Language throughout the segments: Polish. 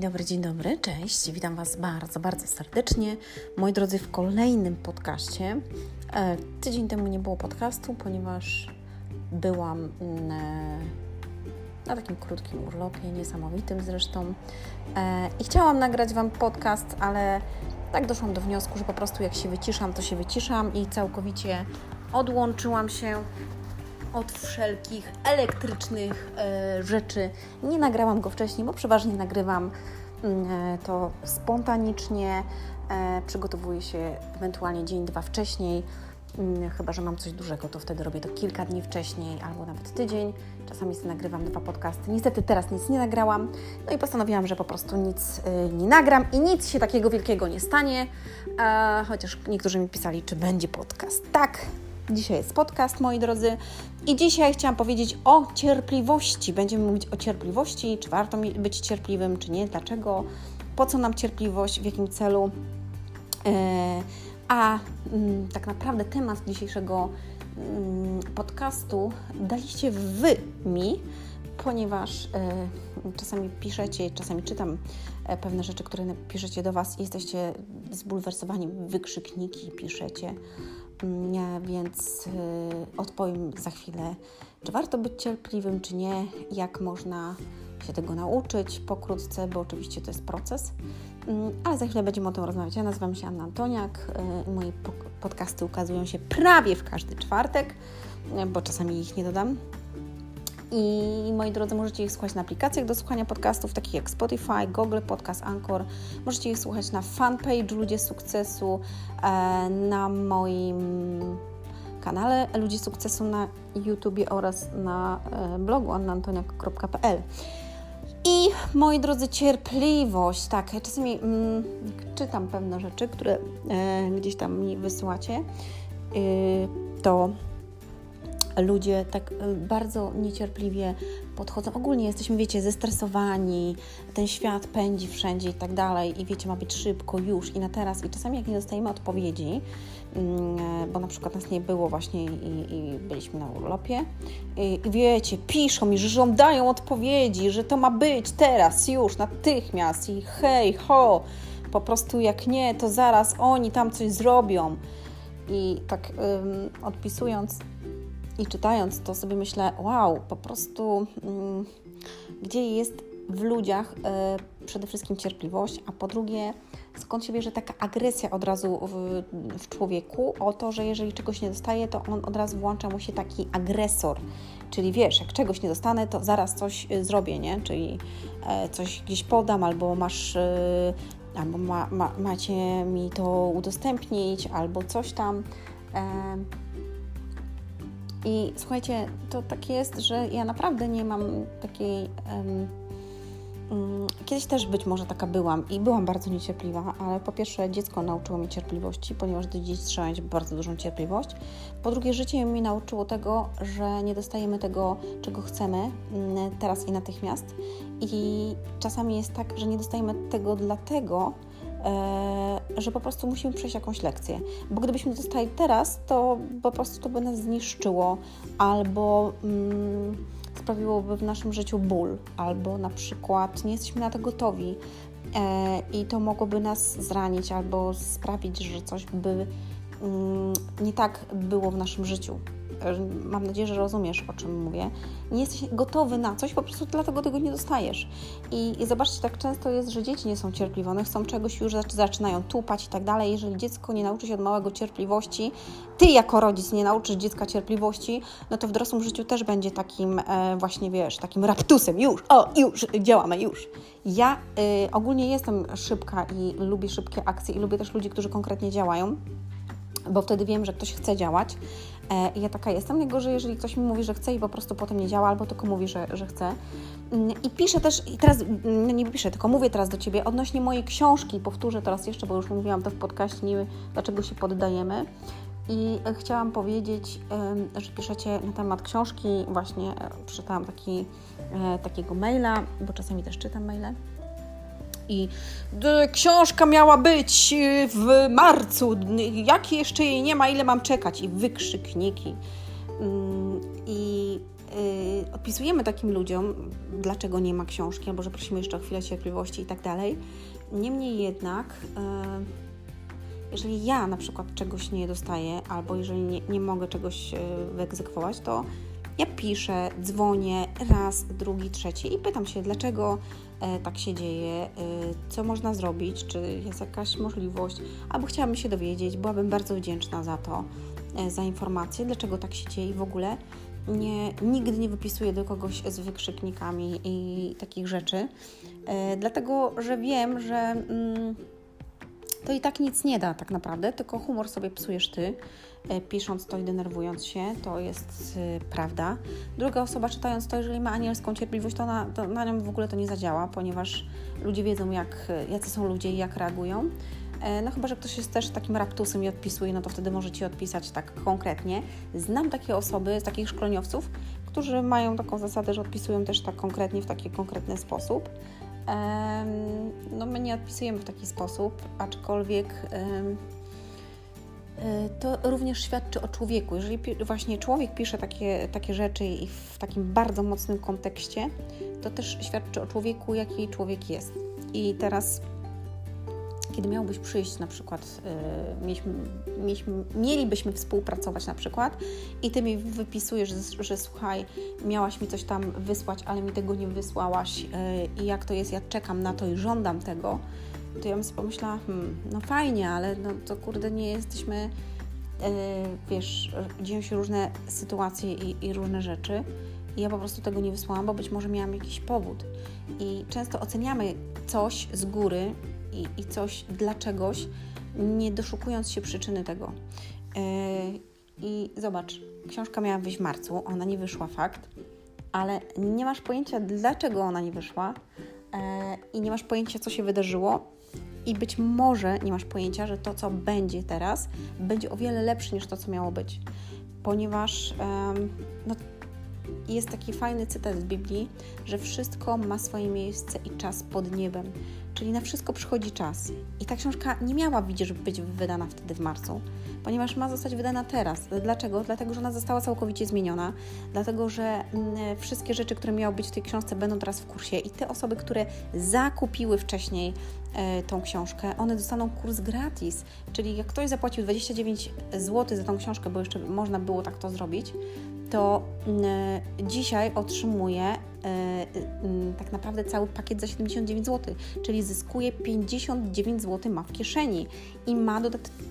Dzień dobry, dzień dobry, cześć. Witam Was bardzo, bardzo serdecznie. Moi drodzy, w kolejnym podcaście. E, tydzień temu nie było podcastu, ponieważ byłam mm, e, na takim krótkim urlopie, niesamowitym zresztą. E, I chciałam nagrać Wam podcast, ale tak doszłam do wniosku, że po prostu jak się wyciszam, to się wyciszam i całkowicie odłączyłam się od wszelkich elektrycznych e, rzeczy. Nie nagrałam go wcześniej, bo przeważnie nagrywam mm, e, to spontanicznie. E, przygotowuję się ewentualnie dzień, dwa wcześniej. Mm, chyba, że mam coś dużego, to wtedy robię to kilka dni wcześniej albo nawet tydzień. Czasami sobie nagrywam dwa podcasty. Niestety teraz nic nie nagrałam. No i postanowiłam, że po prostu nic nie nagram i nic się takiego wielkiego nie stanie. Chociaż niektórzy mi pisali, czy będzie podcast. Tak, Dzisiaj jest podcast, moi drodzy, i dzisiaj chciałam powiedzieć o cierpliwości. Będziemy mówić o cierpliwości, czy warto być cierpliwym, czy nie, dlaczego, po co nam cierpliwość, w jakim celu. E, a mm, tak naprawdę temat dzisiejszego mm, podcastu daliście Wy mi, ponieważ e, czasami piszecie, czasami czytam e, pewne rzeczy, które piszecie do Was i jesteście zbulwersowani, wykrzykniki piszecie więc y, odpowiem za chwilę, czy warto być cierpliwym, czy nie, jak można się tego nauczyć pokrótce, bo oczywiście to jest proces, mm, ale za chwilę będziemy o tym rozmawiać. Ja nazywam się Anna Antoniak, y, moje podcasty ukazują się prawie w każdy czwartek, bo czasami ich nie dodam. I moi drodzy, możecie ich słuchać na aplikacjach do słuchania podcastów, takich jak Spotify, Google Podcast, Anchor. Możecie ich słuchać na fanpage Ludzie Sukcesu, e, na moim kanale Ludzie Sukcesu na YouTubie oraz na e, blogu annantoniak.pl. I moi drodzy, cierpliwość. Tak, czasami mm, czytam pewne rzeczy, które e, gdzieś tam mi wysyłacie. Y, to ludzie tak e, bardzo niecierpliwie podchodzą. Ogólnie jesteśmy, wiecie, zestresowani, ten świat pędzi wszędzie i tak dalej, i wiecie, ma być szybko, już i na teraz. I czasami, jak nie dostajemy odpowiedzi, mm, bo na przykład nas nie było właśnie i, i byliśmy na urlopie, i, i wiecie, piszą mi, że żądają odpowiedzi, że to ma być teraz, już, natychmiast, i hej, ho, po prostu jak nie, to zaraz oni tam coś zrobią. I tak ym, odpisując, i czytając to sobie myślę, wow, po prostu mm, gdzie jest w ludziach y, przede wszystkim cierpliwość, a po drugie, skąd się bierze taka agresja od razu w, w, człowieku o to, że jeżeli czegoś nie dostaje, to on od razu włącza mu się taki agresor. Czyli wiesz, jak czegoś nie dostanę, to zaraz coś y, zrobię, nie? Czyli y, coś gdzieś podam, albo masz e, albo ma, ma, macie mi to udostępnić, albo coś tam. I słuchajcie, to tak jest, że ja naprawdę nie mam takiej. Um, kiedyś też być może taka byłam i byłam bardzo niecierpliwa, ale po pierwsze dziecko nauczyło mnie cierpliwości, ponieważ do dzieci trzeba mieć bardzo dużą cierpliwość. Po drugie, życie mi nauczyło tego, że nie dostajemy tego, czego chcemy mm, teraz i natychmiast. I czasami jest tak, że nie dostajemy tego dlatego, że po prostu musimy przejść jakąś lekcję. Bo gdybyśmy dostali teraz, to po prostu to by nas zniszczyło albo mm, sprawiłoby w naszym życiu ból, albo na przykład nie jesteśmy na to gotowi e, i to mogłoby nas zranić albo sprawić, że coś by mm, nie tak było w naszym życiu mam nadzieję, że rozumiesz, o czym mówię, nie jesteś gotowy na coś, po prostu dlatego tego nie dostajesz. I, i zobaczcie, tak często jest, że dzieci nie są cierpliwe, one chcą czegoś już zaczynają tupać i tak dalej. Jeżeli dziecko nie nauczy się od małego cierpliwości, ty jako rodzic nie nauczysz dziecka cierpliwości, no to w dorosłym życiu też będzie takim e, właśnie, wiesz, takim raptusem, już, o, już, działamy, już. Ja y, ogólnie jestem szybka i lubię szybkie akcje i lubię też ludzi, którzy konkretnie działają bo wtedy wiem, że ktoś chce działać. E, ja taka jestem. Najgorzej, jeżeli ktoś mi mówi, że chce i po prostu potem nie działa, albo tylko mówi, że, że chce. Mm, I piszę też, i teraz mm, nie piszę, tylko mówię teraz do Ciebie odnośnie mojej książki. Powtórzę teraz jeszcze, bo już mówiłam to w podcaście, nie dlaczego się poddajemy. I chciałam powiedzieć, że piszecie na temat książki. Właśnie e, przeczytałam taki, e, takiego maila, bo czasami też czytam maile i książka miała być y, w marcu, jak jeszcze jej nie ma, ile mam czekać i wykrzykniki. Mm, I y, odpisujemy takim ludziom, dlaczego nie ma książki, albo że prosimy jeszcze o chwilę cierpliwości i tak dalej. Niemniej jednak, e, jeżeli ja na przykład czegoś nie dostaję, albo jeżeli nie, nie mogę czegoś wyegzekwować, to ja piszę, dzwonię raz, drugi, trzeci i pytam się, dlaczego tak się dzieje, co można zrobić, czy jest jakaś możliwość, albo chciałabym się dowiedzieć, byłabym bardzo wdzięczna za to, za informację, dlaczego tak się dzieje i w ogóle? Nie, nigdy nie wypisuję do kogoś z wykrzyknikami i takich rzeczy, e, dlatego że wiem, że mm, to i tak nic nie da tak naprawdę, tylko humor sobie psujesz ty, e, pisząc to i denerwując się, to jest e, prawda. Druga osoba czytając to, jeżeli ma anielską cierpliwość, to na, to na nią w ogóle to nie zadziała, ponieważ ludzie wiedzą, jak, jacy są ludzie i jak reagują. E, no chyba, że ktoś jest też takim raptusem i odpisuje, no to wtedy może Ci odpisać tak konkretnie. Znam takie osoby, takich szkoleniowców, którzy mają taką zasadę, że odpisują też tak konkretnie, w taki konkretny sposób. No my nie odpisujemy w taki sposób, aczkolwiek e, to również świadczy o człowieku. Jeżeli właśnie człowiek pisze takie, takie rzeczy i w takim bardzo mocnym kontekście, to też świadczy o człowieku, jaki człowiek jest. I teraz kiedy miałbyś przyjść na przykład, yy, mieliśmy, mieliśmy, mielibyśmy współpracować na przykład i Ty mi wypisujesz, że, że słuchaj, miałaś mi coś tam wysłać, ale mi tego nie wysłałaś yy, i jak to jest, ja czekam na to i żądam tego, to ja bym sobie pomyślała, hmm, no fajnie, ale no to kurde nie jesteśmy, yy, wiesz, dzieją się różne sytuacje i, i różne rzeczy i ja po prostu tego nie wysłałam, bo być może miałam jakiś powód. I często oceniamy coś z góry i, i coś dla czegoś, nie doszukując się przyczyny tego. Yy, I zobacz, książka miała wyjść w marcu, ona nie wyszła, fakt, ale nie masz pojęcia, dlaczego ona nie wyszła yy, i nie masz pojęcia, co się wydarzyło. I być może nie masz pojęcia, że to, co będzie teraz, będzie o wiele lepsze niż to, co miało być. Ponieważ no, jest taki fajny cytat z Biblii, że wszystko ma swoje miejsce i czas pod niebem. Czyli na wszystko przychodzi czas. I ta książka nie miała, być wydana wtedy w marcu, ponieważ ma zostać wydana teraz. Dlaczego? Dlatego, że ona została całkowicie zmieniona, dlatego, że mm, wszystkie rzeczy, które miały być w tej książce, będą teraz w kursie i te osoby, które zakupiły wcześniej e, tą książkę, one dostaną kurs gratis. Czyli jak ktoś zapłacił 29 zł za tą książkę, bo jeszcze można było tak to zrobić, to mm, dzisiaj otrzymuje e, mm, tak naprawdę cały pakiet za 79 zł, czyli zyskuje 59 zł ma w kieszeni i ma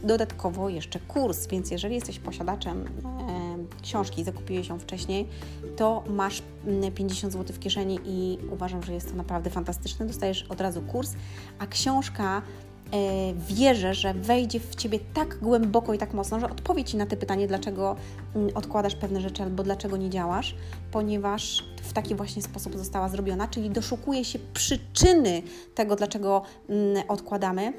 dodatkowo jeszcze kurs, więc jeżeli jesteś posiadaczem e, książki i zakupiłeś ją wcześniej, to masz 50 mm, zł w kieszeni i uważam, że jest to naprawdę fantastyczne. Dostajesz od razu kurs, a książka E, wierzę, że wejdzie w Ciebie tak głęboko i tak mocno, że odpowie Ci na te pytanie, dlaczego mm, odkładasz pewne rzeczy albo dlaczego nie działasz, ponieważ w taki właśnie sposób została zrobiona, czyli doszukuje się przyczyny tego, dlaczego mm, odkładamy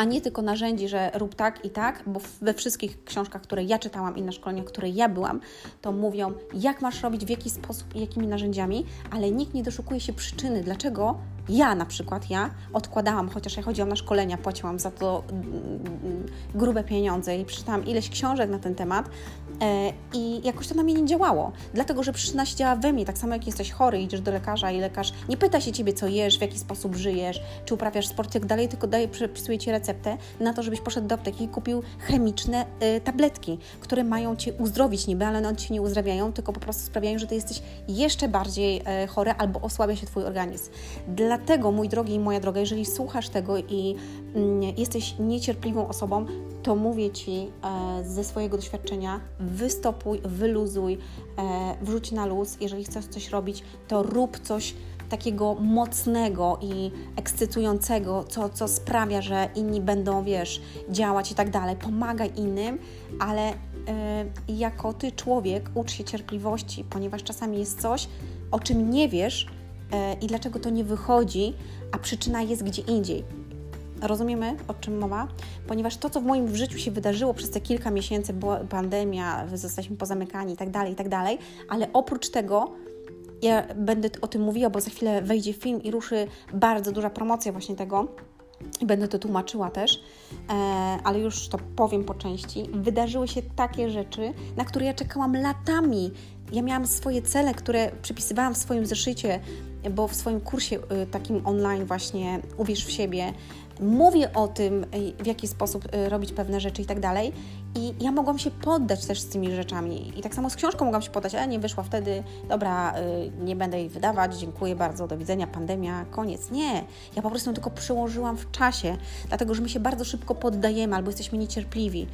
a nie tylko narzędzi, że rób tak i tak, bo we wszystkich książkach, które ja czytałam i na szkoleniach, które ja byłam, to mówią, jak masz robić, w jaki sposób i jakimi narzędziami, ale nikt nie doszukuje się przyczyny, dlaczego ja na przykład, ja odkładałam, chociaż ja chodziłam na szkolenia, płaciłam za to mm, mm, grube pieniądze i przeczytałam ileś książek na ten temat i jakoś to na mnie nie działało, dlatego, że przyczyna się działa we mnie, tak samo jak jesteś chory, idziesz do lekarza i lekarz nie pyta się Ciebie, co jesz, w jaki sposób żyjesz, czy uprawiasz sport, jak dalej, tylko daje, przepisuje Ci receptę na to, żebyś poszedł do apteki i kupił chemiczne y, tabletki, które mają Cię uzdrowić niby, ale one Cię nie uzdrawiają, tylko po prostu sprawiają, że Ty jesteś jeszcze bardziej y, chory albo osłabia się Twój organizm. Dlatego, mój drogi i moja droga, jeżeli słuchasz tego i y, jesteś niecierpliwą osobą, to mówię Ci e, ze swojego doświadczenia, wystopuj, wyluzuj, e, wrzuć na luz. Jeżeli chcesz coś robić, to rób coś takiego mocnego i ekscytującego, co, co sprawia, że inni będą, wiesz, działać i tak dalej. Pomagaj innym, ale y, jako ty, człowiek, ucz się cierpliwości, ponieważ czasami jest coś, o czym nie wiesz i dlaczego to nie wychodzi, a przyczyna jest gdzie indziej. Rozumiemy, o czym mowa? Ponieważ to, co w moim życiu się wydarzyło przez te kilka miesięcy, była pandemia, zostaliśmy pozamykani i tak dalej, i tak ale oprócz tego ja będę o tym mówiła, bo za chwilę wejdzie film i ruszy bardzo duża promocja właśnie tego. Będę to tłumaczyła też, e, ale już to powiem po części. Wydarzyły się takie rzeczy, na które ja czekałam latami. ja miałam swoje cele, które przypisywałam w swoim zeszycie, bo w swoim kursie y, takim online właśnie Uwierz w siebie mówię o tym, w jaki sposób robić pewne rzeczy i tak dalej. I ja mogłam się poddać też z tymi rzeczami. I tak samo z książką mogłam się poddać, ale nie wyszła wtedy, dobra, nie będę jej wydawać, dziękuję bardzo, do widzenia, pandemia, koniec. Nie, ja po prostu tylko przyłożyłam w czasie, dlatego że my się bardzo szybko poddajemy albo jesteśmy niecierpliwi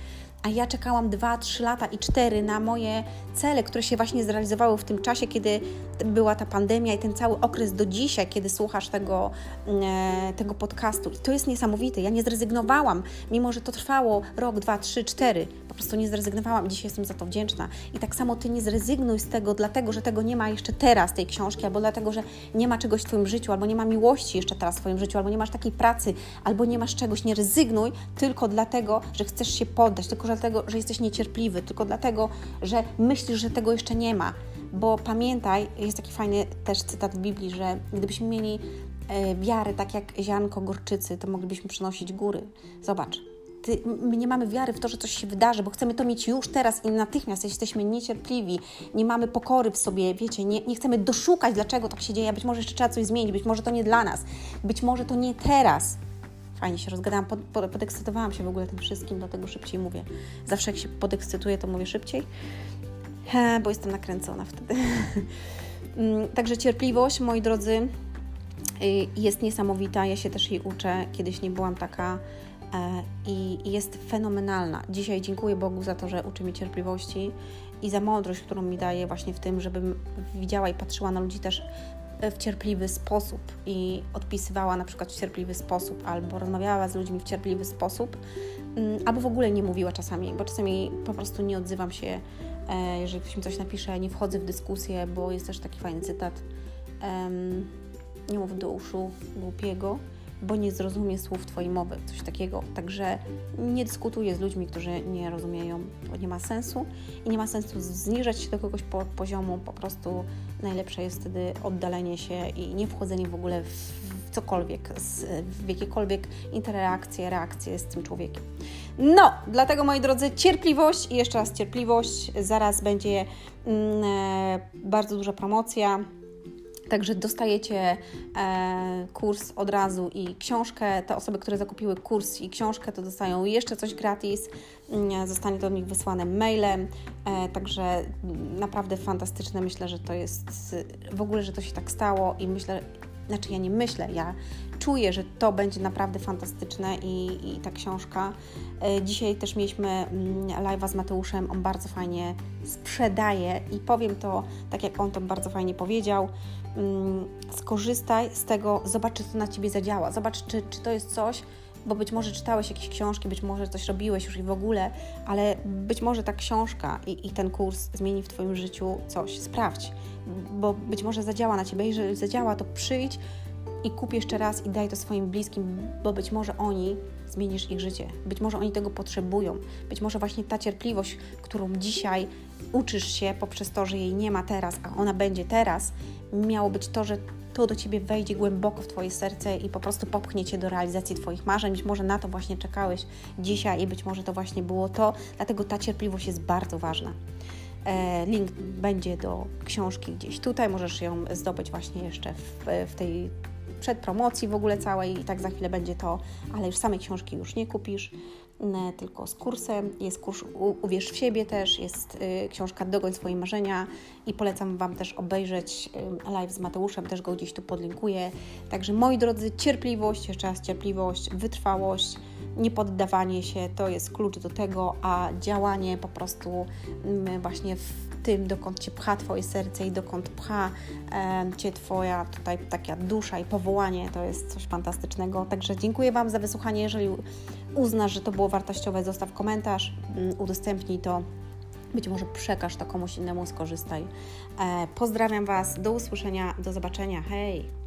a ja czekałam 2, 3 lata i 4 na moje cele, które się właśnie zrealizowały w tym czasie, kiedy była ta pandemia i ten cały okres do dzisiaj, kiedy słuchasz tego, e, tego podcastu. I to jest niesamowite. Ja nie zrezygnowałam, mimo że to trwało rok, dwa, trzy, cztery. Prostu nie zrezygnowałam dzisiaj jestem za to wdzięczna. I tak samo Ty nie zrezygnuj z tego, dlatego że tego nie ma jeszcze teraz, tej książki, albo dlatego, że nie ma czegoś w Twoim życiu, albo nie ma miłości jeszcze teraz w Twoim życiu, albo nie masz takiej pracy, albo nie masz czegoś. Nie rezygnuj tylko dlatego, że chcesz się poddać, tylko dlatego, że jesteś niecierpliwy, tylko dlatego, że myślisz, że tego jeszcze nie ma. Bo pamiętaj, jest taki fajny też cytat w Biblii, że gdybyśmy mieli e, wiarę tak jak ziarnko gorczycy, to moglibyśmy przynosić góry. Zobacz, ty, my nie mamy wiary w to, że coś się wydarzy, bo chcemy to mieć już teraz i natychmiast. Jesteśmy niecierpliwi, nie mamy pokory w sobie, wiecie, nie, nie chcemy doszukać, dlaczego tak się dzieje. Być może jeszcze trzeba coś zmienić, być może to nie dla nas, być może to nie teraz. Fajnie się rozgadałam, pod, pod, podekscytowałam się w ogóle tym wszystkim, dlatego szybciej mówię. Zawsze jak się podekscytuję, to mówię szybciej, bo jestem nakręcona wtedy. Mm, także cierpliwość, moi drodzy, y, jest niesamowita. Ja się też jej uczę. Kiedyś nie byłam taka i jest fenomenalna. Dzisiaj dziękuję Bogu za to, że uczy mnie cierpliwości i za mądrość, którą mi daje właśnie w tym, żebym widziała i patrzyła na ludzi też w cierpliwy sposób i odpisywała na przykład w cierpliwy sposób, albo rozmawiała z ludźmi w cierpliwy sposób, mm, albo w ogóle nie mówiła czasami, bo czasami po prostu nie odzywam się, e, jeżeli ktoś mi coś napisze, nie wchodzę w dyskusję, bo jest też taki fajny cytat. nie mów do uszu głupiego, bo nie zrozumie słów Twojej mowy, coś takiego. Także nie dyskutuję z ludźmi, którzy nie rozumieją, bo nie ma sensu i nie ma sensu zniżać się do kogoś po, poziomu, po prostu najlepsze jest wtedy oddalenie się i nie wchodzenie w ogóle w cokolwiek, w jakiekolwiek interakcje, reakcje z tym człowiekiem. No, dlatego moi drodzy, cierpliwość i jeszcze raz cierpliwość. Zaraz będzie mm, e, bardzo duża promocja Także dostajecie e, kurs od razu i książkę. Te osoby, które zakupiły kurs i książkę, to dostają jeszcze coś gratis. Mm, zostanie to do nich wysłane mailem. E, także naprawdę fantastyczne. Myślę, że to jest w ogóle, że to się tak stało i myślę, znaczy ja nie myślę, ja czuję, że to będzie naprawdę fantastyczne i, i ta książka. E, dzisiaj też mieliśmy mm, live'a z Mateuszem, on bardzo fajnie sprzedaje i powiem to tak, jak on to bardzo fajnie powiedział. Mm, skorzystaj z tego, zobacz, czy to na Ciebie zadziała, zobacz, czy, czy to jest coś, bo być może czytałeś jakieś książki, być może coś robiłeś już i w ogóle, ale być może ta książka i, i ten kurs zmieni w Twoim życiu coś. Sprawdź, bo być może zadziała na Ciebie. Jeżeli zadziała, to przyjdź i kup jeszcze raz i daj to swoim bliskim, bo być może oni zmienisz ich życie. Być może oni tego potrzebują. Być może właśnie ta cierpliwość, którą dzisiaj uczysz się poprzez to, że jej nie ma teraz, a ona będzie teraz, miało być to, że to do Ciebie wejdzie głęboko w Twoje serce i po prostu popchnie Cię do realizacji Twoich marzeń. Być może na to właśnie czekałeś dzisiaj i być może to właśnie było to, dlatego ta cierpliwość jest bardzo ważna. E, link będzie do książki gdzieś tutaj, możesz ją zdobyć właśnie jeszcze w, w tej przedpromocji w ogóle całej i tak za chwilę będzie to, ale już samej książki już nie kupisz, tylko z kursem. Jest kurs Uwierz w siebie też, jest y, książka Dogoń swoje marzenia i polecam Wam też obejrzeć y, live z Mateuszem, też go gdzieś tu podlinkuję. Także moi drodzy, cierpliwość, jeszcze raz cierpliwość, wytrwałość, niepoddawanie się to jest klucz do tego, a działanie po prostu właśnie w tym, dokąd Cię pcha Twoje serce i dokąd pcha e, Cię Twoja tutaj taka dusza i powołanie, to jest coś fantastycznego. Także dziękuję Wam za wysłuchanie. Jeżeli uznasz, że to było wartościowe, zostaw komentarz, mm, udostępnij to. Być może przekaż to komuś innemu, skorzystaj. E, pozdrawiam Was, do usłyszenia, do zobaczenia. Hej!